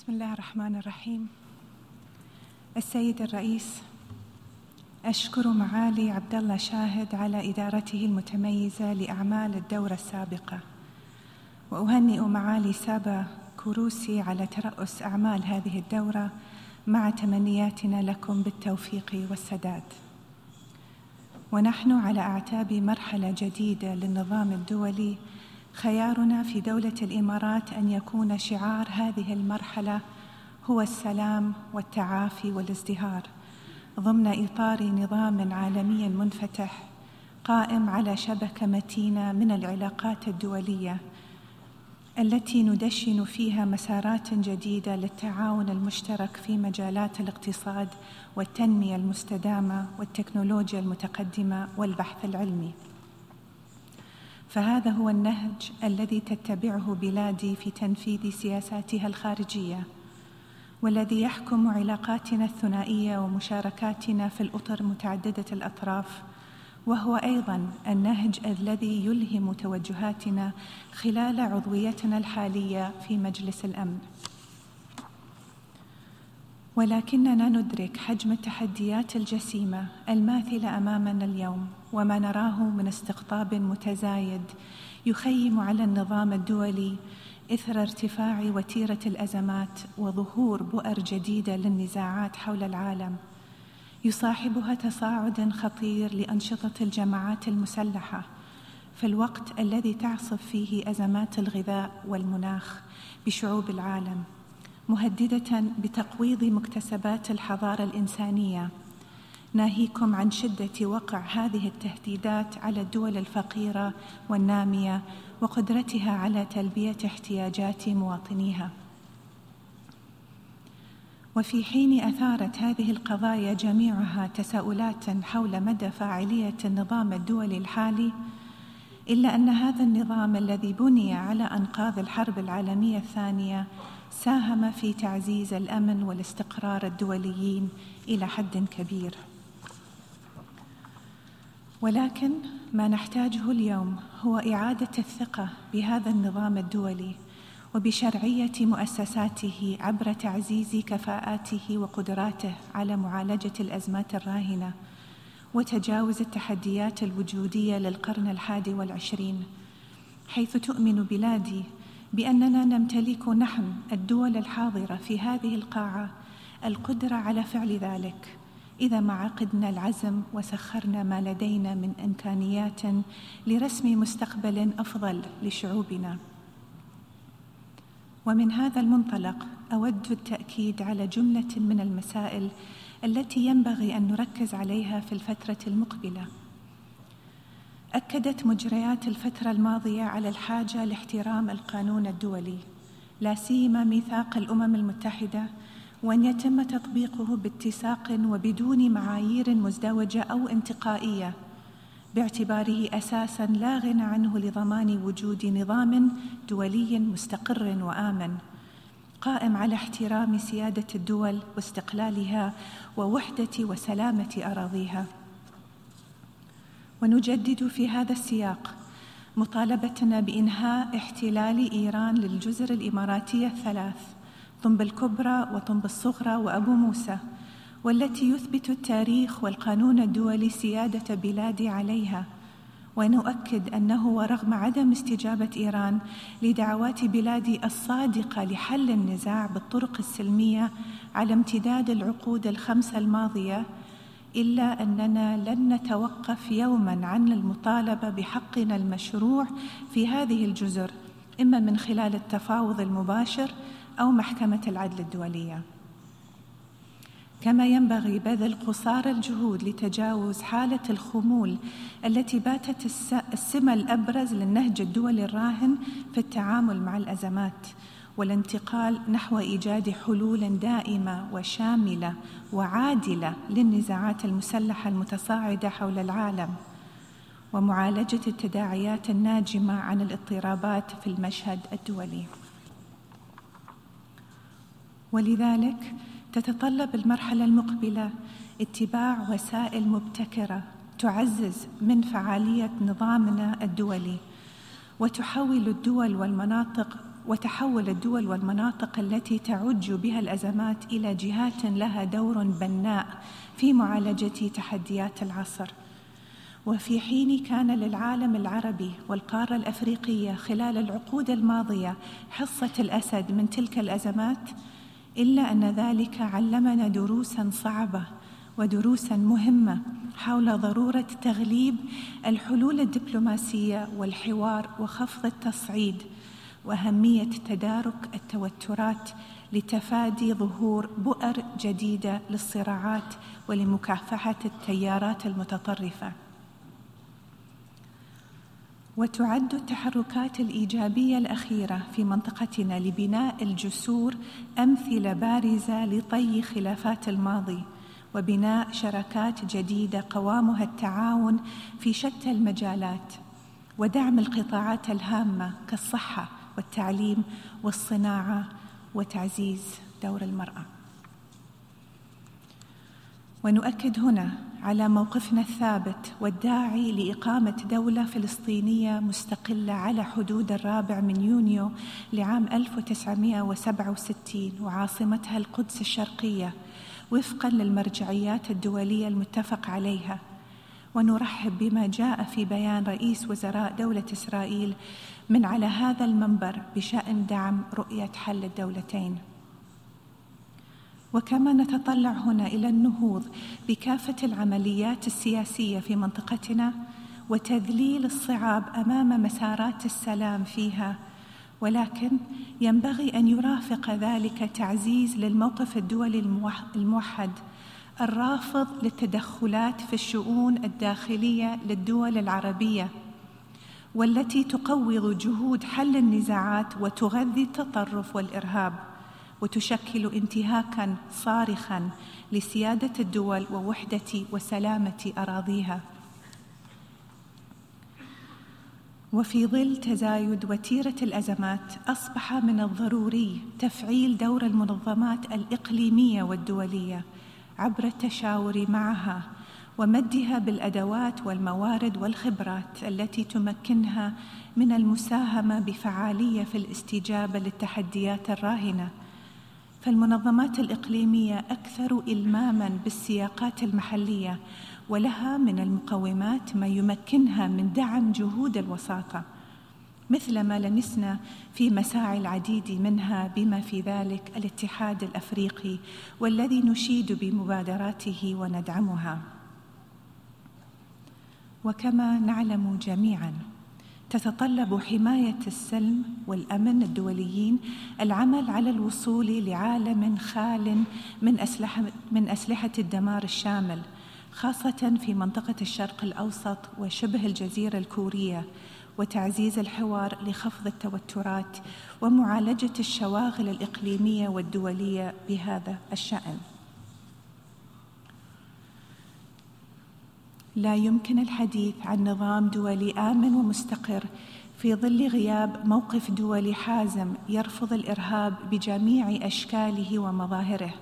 بسم الله الرحمن الرحيم. السيد الرئيس أشكر معالي عبد الله شاهد على إدارته المتميزة لأعمال الدورة السابقة وأهنئ معالي سابا كروسي على ترأس أعمال هذه الدورة مع تمنياتنا لكم بالتوفيق والسداد. ونحن على أعتاب مرحلة جديدة للنظام الدولي خيارنا في دولة الإمارات أن يكون شعار هذه المرحلة هو السلام والتعافي والازدهار ضمن إطار نظام عالمي منفتح قائم على شبكة متينة من العلاقات الدولية التي ندشن فيها مسارات جديدة للتعاون المشترك في مجالات الاقتصاد والتنمية المستدامة والتكنولوجيا المتقدمة والبحث العلمي. فهذا هو النهج الذي تتبعه بلادي في تنفيذ سياساتها الخارجية والذي يحكم علاقاتنا الثنائية ومشاركاتنا في الأطر متعددة الأطراف وهو أيضا النهج الذي يلهم توجهاتنا خلال عضويتنا الحالية في مجلس الأمن. ولكننا ندرك حجم التحديات الجسيمة الماثلة أمامنا اليوم. وما نراه من استقطاب متزايد يخيم على النظام الدولي إثر ارتفاع وتيرة الأزمات وظهور بؤر جديدة للنزاعات حول العالم. يصاحبها تصاعد خطير لأنشطة الجماعات المسلحة في الوقت الذي تعصف فيه أزمات الغذاء والمناخ بشعوب العالم مهددة بتقويض مكتسبات الحضارة الإنسانية. ناهيكم عن شدة وقع هذه التهديدات على الدول الفقيرة والنامية وقدرتها على تلبية احتياجات مواطنيها. وفي حين أثارت هذه القضايا جميعها تساؤلات حول مدى فاعلية النظام الدولي الحالي إلا أن هذا النظام الذي بني على أنقاض الحرب العالمية الثانية ساهم في تعزيز الأمن والاستقرار الدوليين إلى حد كبير. ولكن ما نحتاجه اليوم هو إعادة الثقة بهذا النظام الدولي وبشرعية مؤسساته عبر تعزيز كفاءاته وقدراته على معالجة الأزمات الراهنة وتجاوز التحديات الوجودية للقرن الحادي والعشرين حيث تؤمن بلادي بأننا نمتلك نحن الدول الحاضرة في هذه القاعة القدرة على فعل ذلك. إذا ما عقدنا العزم وسخرنا ما لدينا من إمكانيات لرسم مستقبل أفضل لشعوبنا. ومن هذا المنطلق أود التأكيد على جملة من المسائل التي ينبغي أن نركز عليها في الفترة المقبلة. أكدت مجريات الفترة الماضية على الحاجة لاحترام القانون الدولي لا سيما ميثاق الأمم المتحدة وأن يتم تطبيقه باتساق وبدون معايير مزدوجة أو انتقائية باعتباره أساسا لا غنى عنه لضمان وجود نظام دولي مستقر وآمن قائم على احترام سيادة الدول واستقلالها ووحدة وسلامة أراضيها. ونجدد في هذا السياق مطالبتنا بإنهاء احتلال إيران للجزر الإماراتية الثلاث. طنب الكبرى وطنب الصغرى وأبو موسى والتي يثبت التاريخ والقانون الدولي سيادة بلادي عليها. ونؤكد أنه ورغم عدم استجابة إيران لدعوات بلادي الصادقة لحل النزاع بالطرق السلمية على امتداد العقود الخمسة الماضية إلا أننا لن نتوقف يوما عن المطالبة بحقنا المشروع في هذه الجزر إما من خلال التفاوض المباشر أو محكمة العدل الدولية. كما ينبغي بذل قصارى الجهود لتجاوز حالة الخمول التي باتت السمة الأبرز للنهج الدولي الراهن في التعامل مع الأزمات والانتقال نحو إيجاد حلول دائمة وشاملة وعادلة للنزاعات المسلحة المتصاعدة حول العالم. ومعالجة التداعيات الناجمة عن الاضطرابات في المشهد الدولي. ولذلك تتطلب المرحلة المقبلة اتباع وسائل مبتكرة تعزز من فعالية نظامنا الدولي وتحول الدول والمناطق وتحول الدول والمناطق التي تعج بها الأزمات إلى جهات لها دور بناء في معالجة تحديات العصر. وفي حين كان للعالم العربي والقارة الأفريقية خلال العقود الماضية حصة الأسد من تلك الأزمات إلا أن ذلك علمنا دروسا صعبة ودروسا مهمة حول ضرورة تغليب الحلول الدبلوماسية والحوار وخفض التصعيد وأهمية تدارك التوترات لتفادي ظهور بؤر جديدة للصراعات ولمكافحة التيارات المتطرفة. وتعد التحركات الإيجابية الأخيرة في منطقتنا لبناء الجسور أمثلة بارزة لطي خلافات الماضي وبناء شراكات جديدة قوامها التعاون في شتى المجالات ودعم القطاعات الهامة كالصحة والتعليم والصناعة وتعزيز دور المرأة. ونؤكد هنا على موقفنا الثابت والداعي لإقامة دولة فلسطينية مستقلة على حدود الرابع من يونيو لعام 1967 وعاصمتها القدس الشرقية وفقا للمرجعيات الدولية المتفق عليها. ونرحب بما جاء في بيان رئيس وزراء دولة إسرائيل من على هذا المنبر بشأن دعم رؤية حل الدولتين. وكما نتطلع هنا إلى النهوض بكافة العمليات السياسية في منطقتنا وتذليل الصعاب أمام مسارات السلام فيها. ولكن ينبغي أن يرافق ذلك تعزيز للموقف الدولي الموحد الرافض للتدخلات في الشؤون الداخلية للدول العربية والتي تقوض جهود حل النزاعات وتغذي التطرف والإرهاب. وتشكل انتهاكا صارخا لسيادة الدول ووحدة وسلامة أراضيها. وفي ظل تزايد وتيرة الأزمات أصبح من الضروري تفعيل دور المنظمات الإقليمية والدولية عبر التشاور معها ومدها بالأدوات والموارد والخبرات التي تمكنها من المساهمة بفعالية في الاستجابة للتحديات الراهنة. فالمنظمات الإقليمية أكثر إلماما بالسياقات المحلية ولها من المقومات ما يمكنها من دعم جهود الوساطة. مثل ما لمسنا في مساعي العديد منها بما في ذلك الاتحاد الأفريقي والذي نشيد بمبادراته وندعمها. وكما نعلم جميعا تتطلب حماية السلم والأمن الدوليين العمل على الوصول لعالم خال من اسلحه من أسلحة الدمار الشامل خاصة في منطقة الشرق الأوسط وشبه الجزيرة الكورية وتعزيز الحوار لخفض التوترات ومعالجة الشواغل الإقليمية والدولية بهذا الشأن. لا يمكن الحديث عن نظام دولي آمن ومستقر في ظل غياب موقف دولي حازم يرفض الإرهاب بجميع أشكاله ومظاهره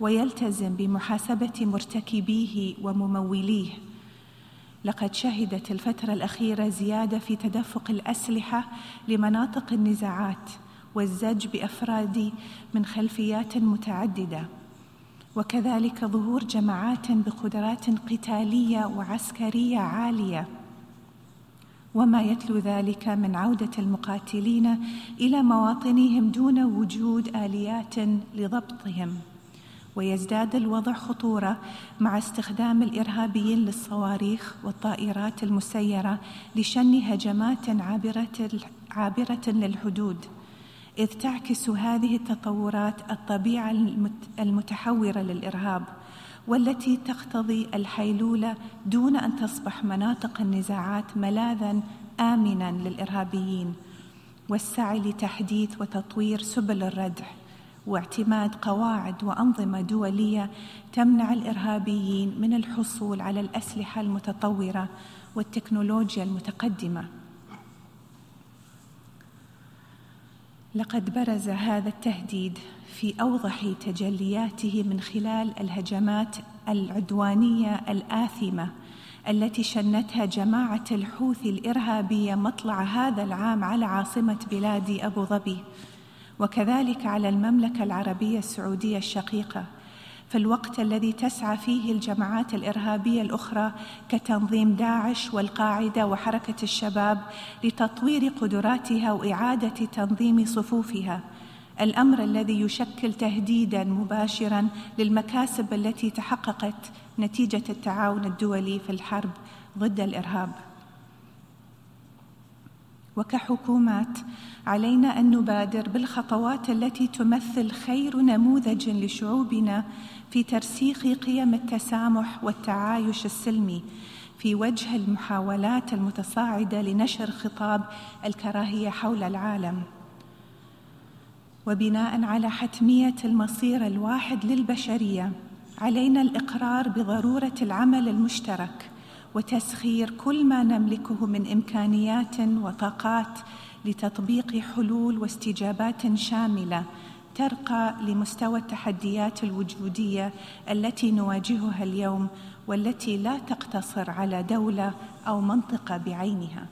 ويلتزم بمحاسبة مرتكبيه ومموليه. لقد شهدت الفترة الأخيرة زيادة في تدفق الأسلحة لمناطق النزاعات والزج بأفراد من خلفيات متعددة. وكذلك ظهور جماعات بقدرات قتالية وعسكرية عالية. وما يتلو ذلك من عودة المقاتلين إلى مواطنهم دون وجود آليات لضبطهم. ويزداد الوضع خطورة مع استخدام الإرهابيين للصواريخ والطائرات المسيرة لشن هجمات عابرة عابرة للحدود. إذ تعكس هذه التطورات الطبيعة المتحورة للإرهاب والتي تقتضي الحيلولة دون أن تصبح مناطق النزاعات ملاذا آمنا للإرهابيين والسعي لتحديث وتطوير سبل الردع واعتماد قواعد وأنظمة دولية تمنع الإرهابيين من الحصول على الأسلحة المتطورة والتكنولوجيا المتقدمة. لقد برز هذا التهديد في أوضح تجلياته من خلال الهجمات العدوانية الآثمة التي شنتها جماعة الحوثي الإرهابية مطلع هذا العام على عاصمة بلادي أبو ظبي وكذلك على المملكة العربية السعودية الشقيقة. في الوقت الذي تسعى فيه الجماعات الإرهابية الأخرى كتنظيم داعش والقاعدة وحركة الشباب لتطوير قدراتها وإعادة تنظيم صفوفها. الأمر الذي يشكل تهديدا مباشرا للمكاسب التي تحققت نتيجة التعاون الدولي في الحرب ضد الإرهاب. وكحكومات علينا أن نبادر بالخطوات التي تمثل خير نموذج لشعوبنا في ترسيخ قيم التسامح والتعايش السلمي في وجه المحاولات المتصاعدة لنشر خطاب الكراهية حول العالم. وبناء على حتمية المصير الواحد للبشرية علينا الإقرار بضرورة العمل المشترك وتسخير كل ما نملكه من إمكانيات وطاقات لتطبيق حلول واستجابات شاملة ترقى لمستوى التحديات الوجودية التي نواجهها اليوم والتي لا تقتصر على دولة أو منطقة بعينها.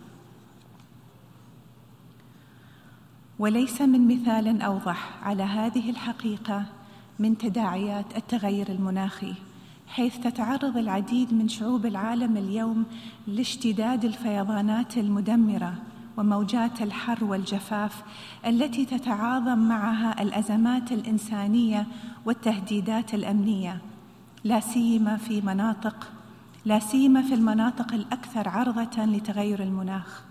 وليس من مثال أوضح على هذه الحقيقة من تداعيات التغير المناخي حيث تتعرض العديد من شعوب العالم اليوم لاشتداد الفيضانات المدمرة وموجات الحر والجفاف التي تتعاظم معها الأزمات الإنسانية والتهديدات الأمنية. لا سيما في مناطق لا سيما في المناطق الأكثر عرضة لتغير المناخ.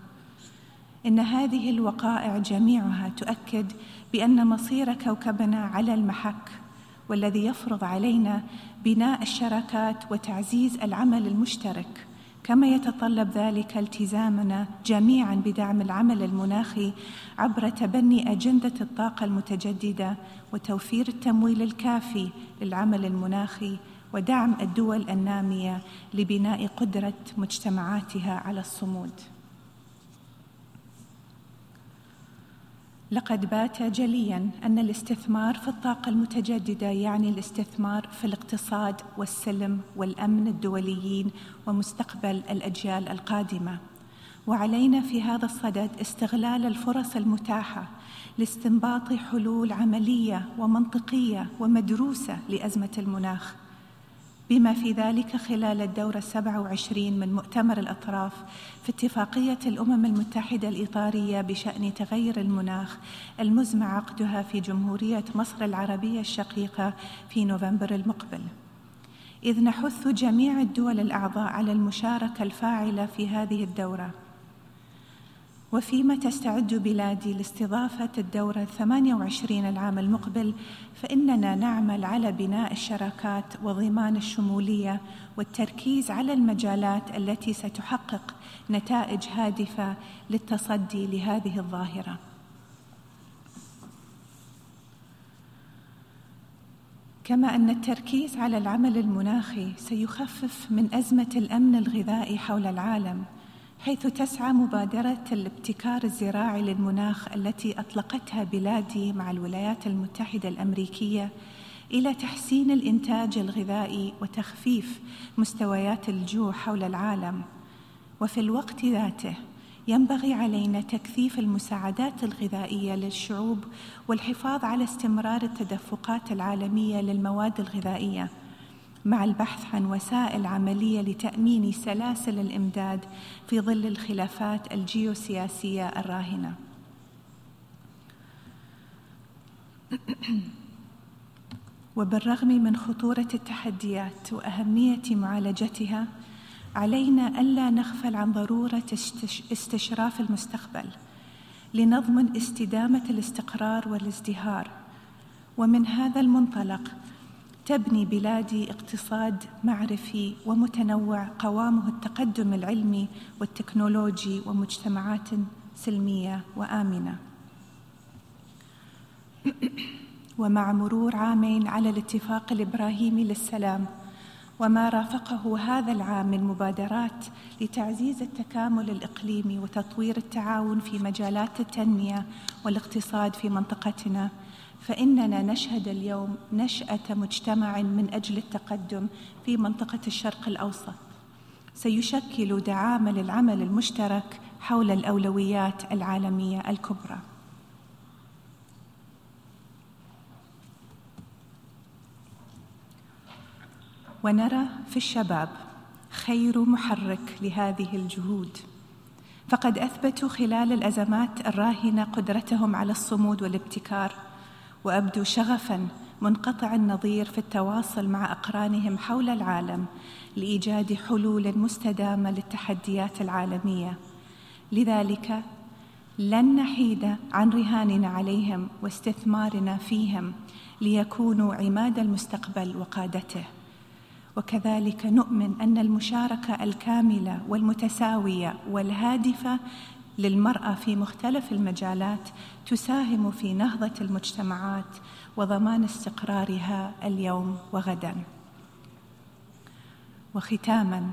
إن هذه الوقائع جميعها تؤكد بأن مصير كوكبنا على المحك والذي يفرض علينا بناء الشراكات وتعزيز العمل المشترك. كما يتطلب ذلك التزامنا جميعا بدعم العمل المناخي عبر تبني أجندة الطاقة المتجددة وتوفير التمويل الكافي للعمل المناخي ودعم الدول النامية لبناء قدرة مجتمعاتها على الصمود. لقد بات جليا أن الاستثمار في الطاقة المتجددة يعني الاستثمار في الاقتصاد والسلم والأمن الدوليين ومستقبل الأجيال القادمة. وعلينا في هذا الصدد استغلال الفرص المتاحة لاستنباط حلول عملية ومنطقية ومدروسة لأزمة المناخ. بما في ذلك خلال الدورة السبع وعشرين من مؤتمر الأطراف في اتفاقية الأمم المتحدة الإطارية بشأن تغير المناخ المزمع عقدها في جمهورية مصر العربية الشقيقة في نوفمبر المقبل. إذ نحث جميع الدول الأعضاء على المشاركة الفاعلة في هذه الدورة. وفيما تستعد بلادي لاستضافة الدورة الثمانية وعشرين العام المقبل فإننا نعمل على بناء الشراكات وضمان الشمولية والتركيز على المجالات التي ستحقق نتائج هادفة للتصدي لهذه الظاهرة. كما أن التركيز على العمل المناخي سيخفف من أزمة الأمن الغذائي حول العالم حيث تسعى مبادرة الابتكار الزراعي للمناخ التي أطلقتها بلادي مع الولايات المتحدة الأمريكية إلى تحسين الإنتاج الغذائي وتخفيف مستويات الجوع حول العالم. وفي الوقت ذاته ينبغي علينا تكثيف المساعدات الغذائية للشعوب والحفاظ على استمرار التدفقات العالمية للمواد الغذائية. مع البحث عن وسائل عملية لتأمين سلاسل الإمداد في ظل الخلافات الجيوسياسية الراهنة. وبالرغم من خطورة التحديات وأهمية معالجتها علينا ألا نغفل عن ضرورة استشراف المستقبل لنضمن استدامة الاستقرار والازدهار. ومن هذا المنطلق تبني بلادي اقتصاد معرفي ومتنوع قوامه التقدم العلمي والتكنولوجي ومجتمعات سلمية وآمنة. ومع مرور عامين على الاتفاق الإبراهيمي للسلام وما رافقه هذا العام من مبادرات لتعزيز التكامل الإقليمي وتطوير التعاون في مجالات التنمية والاقتصاد في منطقتنا فإننا نشهد اليوم نشأة مجتمع من أجل التقدم في منطقة الشرق الأوسط. سيشكل دعامة للعمل المشترك حول الأولويات العالمية الكبرى. ونرى في الشباب خير محرك لهذه الجهود. فقد أثبتوا خلال الأزمات الراهنة قدرتهم على الصمود والابتكار وابدوا شغفا منقطع النظير في التواصل مع أقرانهم حول العالم لإيجاد حلول مستدامة للتحديات العالمية. لذلك لن نحيد عن رهاننا عليهم واستثمارنا فيهم ليكونوا عماد المستقبل وقادته. وكذلك نؤمن أن المشاركة الكاملة والمتساوية والهادفة للمرأة في مختلف المجالات تساهم في نهضة المجتمعات وضمان استقرارها اليوم وغدا. وختاما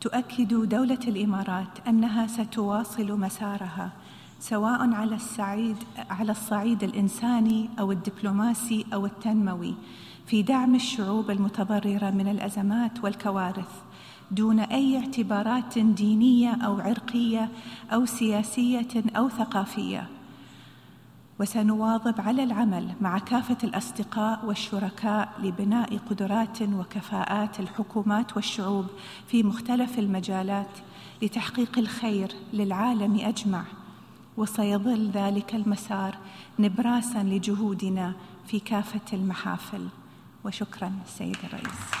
تؤكد دولة الإمارات أنها ستواصل مسارها سواء على السعيد على الصعيد الإنساني أو الدبلوماسي أو التنموي في دعم الشعوب المتضررة من الأزمات والكوارث. دون أي اعتبارات دينية أو عرقية أو سياسية أو ثقافية. وسنواظب على العمل مع كافة الأصدقاء والشركاء لبناء قدرات وكفاءات الحكومات والشعوب في مختلف المجالات لتحقيق الخير للعالم أجمع. وسيظل ذلك المسار نبراسا لجهودنا في كافة المحافل. وشكرا سيد الرئيس.